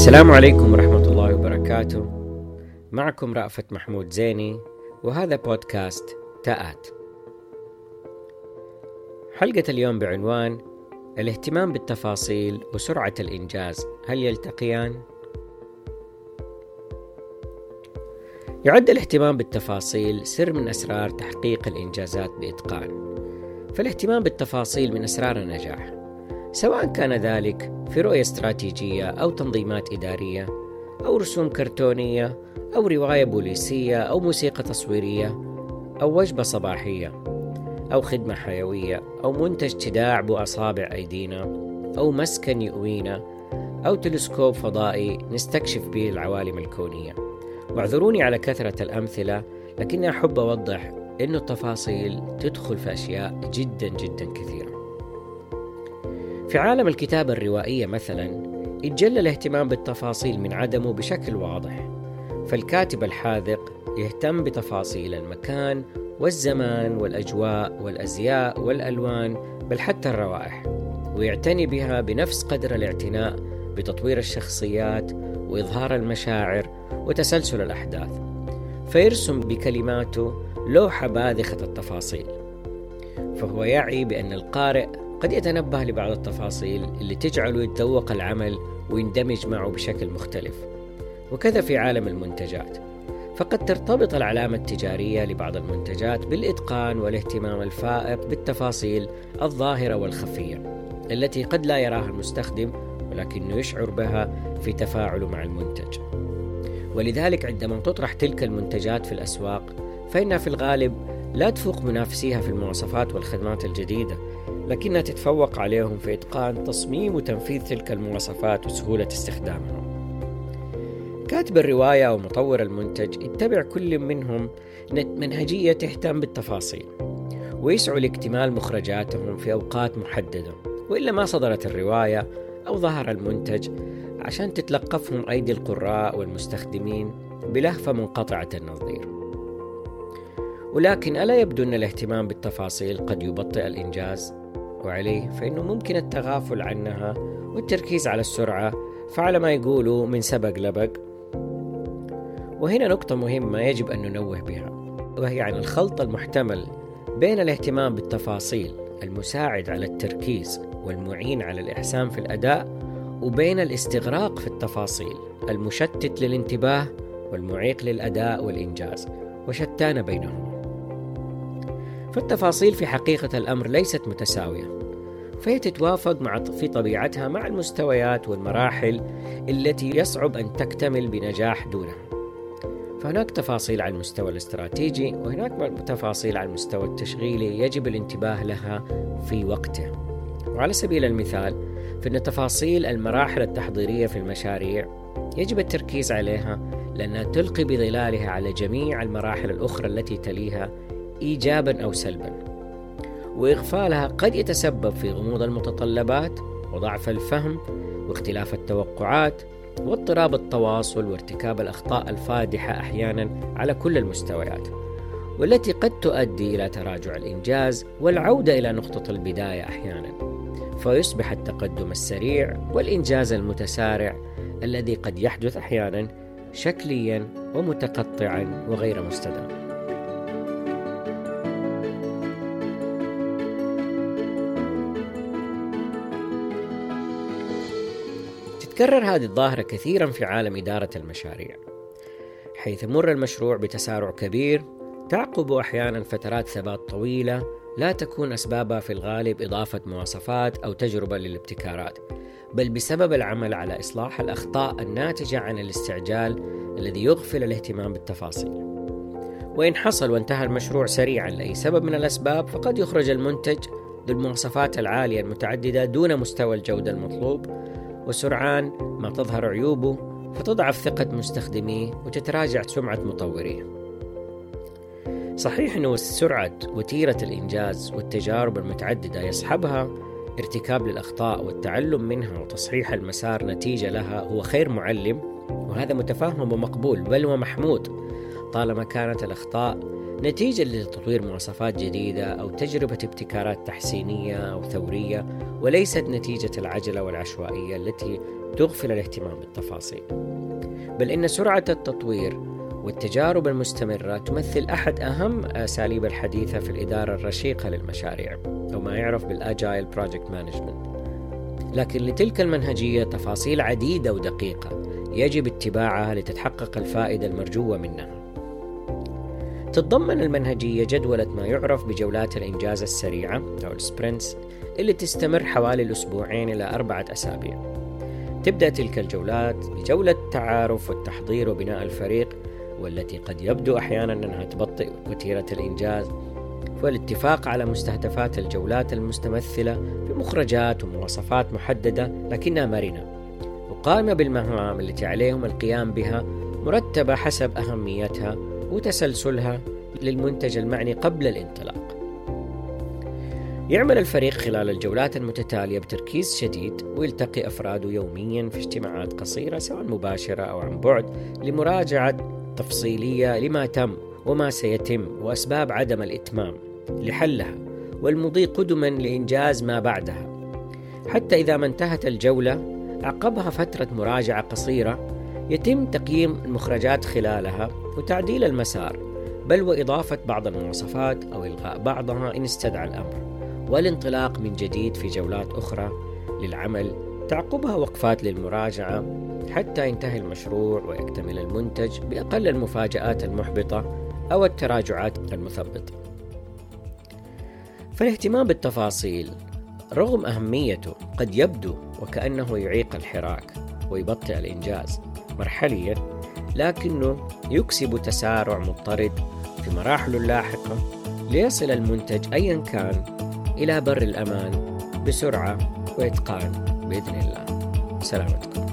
السلام عليكم ورحمة الله وبركاته. معكم رأفت محمود زيني وهذا بودكاست تاءات. حلقة اليوم بعنوان الاهتمام بالتفاصيل وسرعة الإنجاز هل يلتقيان؟ يعد الاهتمام بالتفاصيل سر من أسرار تحقيق الإنجازات بإتقان. فالاهتمام بالتفاصيل من أسرار النجاح سواء كان ذلك في رؤية استراتيجية أو تنظيمات إدارية أو رسوم كرتونية أو رواية بوليسية أو موسيقى تصويرية أو وجبة صباحية أو خدمة حيوية أو منتج تداعب أصابع أيدينا أو مسكن يؤوينا أو تلسكوب فضائي نستكشف به العوالم الكونية. واعذروني على كثرة الأمثلة لكني أحب أوضح أن التفاصيل تدخل في أشياء جدا جدا كثيرة. في عالم الكتابة الروائية مثلا يتجلى الاهتمام بالتفاصيل من عدمه بشكل واضح. فالكاتب الحاذق يهتم بتفاصيل المكان والزمان والأجواء والأزياء والألوان بل حتى الروائح ويعتني بها بنفس قدر الاعتناء بتطوير الشخصيات وإظهار المشاعر وتسلسل الأحداث. فيرسم بكلماته لوحة باذخة التفاصيل. فهو يعي بأن القارئ قد يتنبه لبعض التفاصيل اللي تجعله يتذوق العمل ويندمج معه بشكل مختلف وكذا في عالم المنتجات. فقد ترتبط العلامة التجارية لبعض المنتجات بالإتقان والاهتمام الفائق بالتفاصيل الظاهرة والخفية التي قد لا يراها المستخدم ولكنه يشعر بها في تفاعله مع المنتج. ولذلك عندما تطرح تلك المنتجات في الأسواق فإنها في الغالب لا تفوق منافسيها في المواصفات والخدمات الجديدة. لكنها تتفوق عليهم في إتقان تصميم وتنفيذ تلك المواصفات وسهولة استخدامها كاتب الرواية أو مطور المنتج يتبع كل منهم منهجية تهتم بالتفاصيل ويسعوا لاكتمال مخرجاتهم في أوقات محددة وإلا ما صدرت الرواية أو ظهر المنتج عشان تتلقفهم أيدي القراء والمستخدمين بلهفة منقطعة النظير ولكن ألا يبدو أن الاهتمام بالتفاصيل قد يبطئ الإنجاز؟ وعليه فإنه ممكن التغافل عنها والتركيز على السرعة فعلى ما يقولوا من سبق لبق. وهنا نقطة مهمة يجب أن ننوه بها وهي عن الخلط المحتمل بين الاهتمام بالتفاصيل المساعد على التركيز والمعين على الإحسان في الأداء وبين الاستغراق في التفاصيل المشتت للانتباه والمعيق للأداء والإنجاز وشتان بينهما فالتفاصيل في حقيقة الأمر ليست متساوية. فهي تتوافق مع في طبيعتها مع المستويات والمراحل التي يصعب أن تكتمل بنجاح دونها. فهناك تفاصيل على المستوى الاستراتيجي وهناك تفاصيل على المستوى التشغيلي يجب الانتباه لها في وقته وعلى سبيل المثال فإن تفاصيل المراحل التحضيرية في المشاريع يجب التركيز عليها لأنها تلقي بظلالها على جميع المراحل الأخرى التي تليها ايجابا أو سلبا. وإغفالها قد يتسبب في غموض المتطلبات وضعف الفهم واختلاف التوقعات واضطراب التواصل وارتكاب الأخطاء الفادحة أحيانا على كل المستويات والتي قد تؤدي إلى تراجع الإنجاز والعودة إلى نقطة البداية أحيانا. فيصبح التقدم السريع والإنجاز المتسارع الذي قد يحدث أحيانا شكليا ومتقطعا وغير مستدام. تتكرر هذه الظاهرة كثيرا في عالم إدارة المشاريع حيث يمر المشروع بتسارع كبير تعقب أحيانا فترات ثبات طويلة لا تكون أسبابها في الغالب إضافة مواصفات أو تجربة للابتكارات بل بسبب العمل على إصلاح الأخطاء الناتجة عن الاستعجال الذي يغفل الاهتمام بالتفاصيل. وإن حصل وانتهى المشروع سريعا لأي سبب من الأسباب فقد يخرج المنتج ذو المواصفات العالية المتعددة دون مستوى الجودة المطلوب وسرعان ما تظهر عيوبه فتضعف ثقة مستخدميه وتتراجع سمعة مطوريه. صحيح أنه سرعة وتيرة الإنجاز والتجارب المتعددة يصحبها ارتكاب للأخطاء والتعلم منها وتصحيح المسار نتيجة لها هو خير معلم وهذا متفهم ومقبول بل ومحمود طالما كانت الأخطاء نتيجة لتطوير مواصفات جديدة أو تجربة ابتكارات تحسينية أو ثورية وليست نتيجة العجلة والعشوائية التي تغفل الاهتمام بالتفاصيل. بل إن سرعة التطوير والتجارب المستمرة تمثل أحد أهم أساليب الحديثة في الإدارة الرشيقة للمشاريع أو ما يعرف بال agile project management لكن لتلك المنهجية تفاصيل عديدة ودقيقة يجب اتباعها لتتحقق الفائدة المرجوة منها. تتضمن المنهجية جدولة ما يعرف بجولات الإنجاز السريعة أو ال sprints اللي تستمر حوالي الأسبوعين إلى أربعة أسابيع. تبدأ تلك الجولات بجولة التعارف والتحضير وبناء الفريق والتي قد يبدو أحيانا أنها تبطئ وتيرة الإنجاز والاتفاق على مستهدفات الجولات المستمثلة في مخرجات ومواصفات محددة لكنها مرنة وقائمة بالمهام التي عليهم القيام بها مرتبة حسب أهميتها وتسلسلها للمنتج المعني قبل الانطلاق. يعمل الفريق خلال الجولات المتتالية بتركيز شديد ويلتقي أفراده يوميا في اجتماعات قصيرة سواء مباشرة أو عن بعد لمراجعة تفصيلية لما تم وما سيتم وأسباب عدم الإتمام لحلها والمضي قدما لإنجاز ما بعدها حتى إذا ما انتهت الجولة عقبها فترة مراجعة قصيرة يتم تقييم المخرجات خلالها وتعديل المسار بل وإضافة بعض المواصفات أو إلغاء بعضها إن استدعى الأمر والانطلاق من جديد في جولات أخرى للعمل تعقبها وقفات للمراجعة حتى ينتهي المشروع ويكتمل المنتج بأقل المفاجآت المحبطة أو التراجعات المثبطة. فالاهتمام بالتفاصيل رغم أهميته قد يبدو وكأنه يعيق الحراك ويبطئ الإنجاز مرحليا لكنه يكسب تسارع مضطرد في مراحله اللاحقة ليصل المنتج أيا كان إلى بر الأمان بسرعة وإتقان بإذن الله. سلامتكم.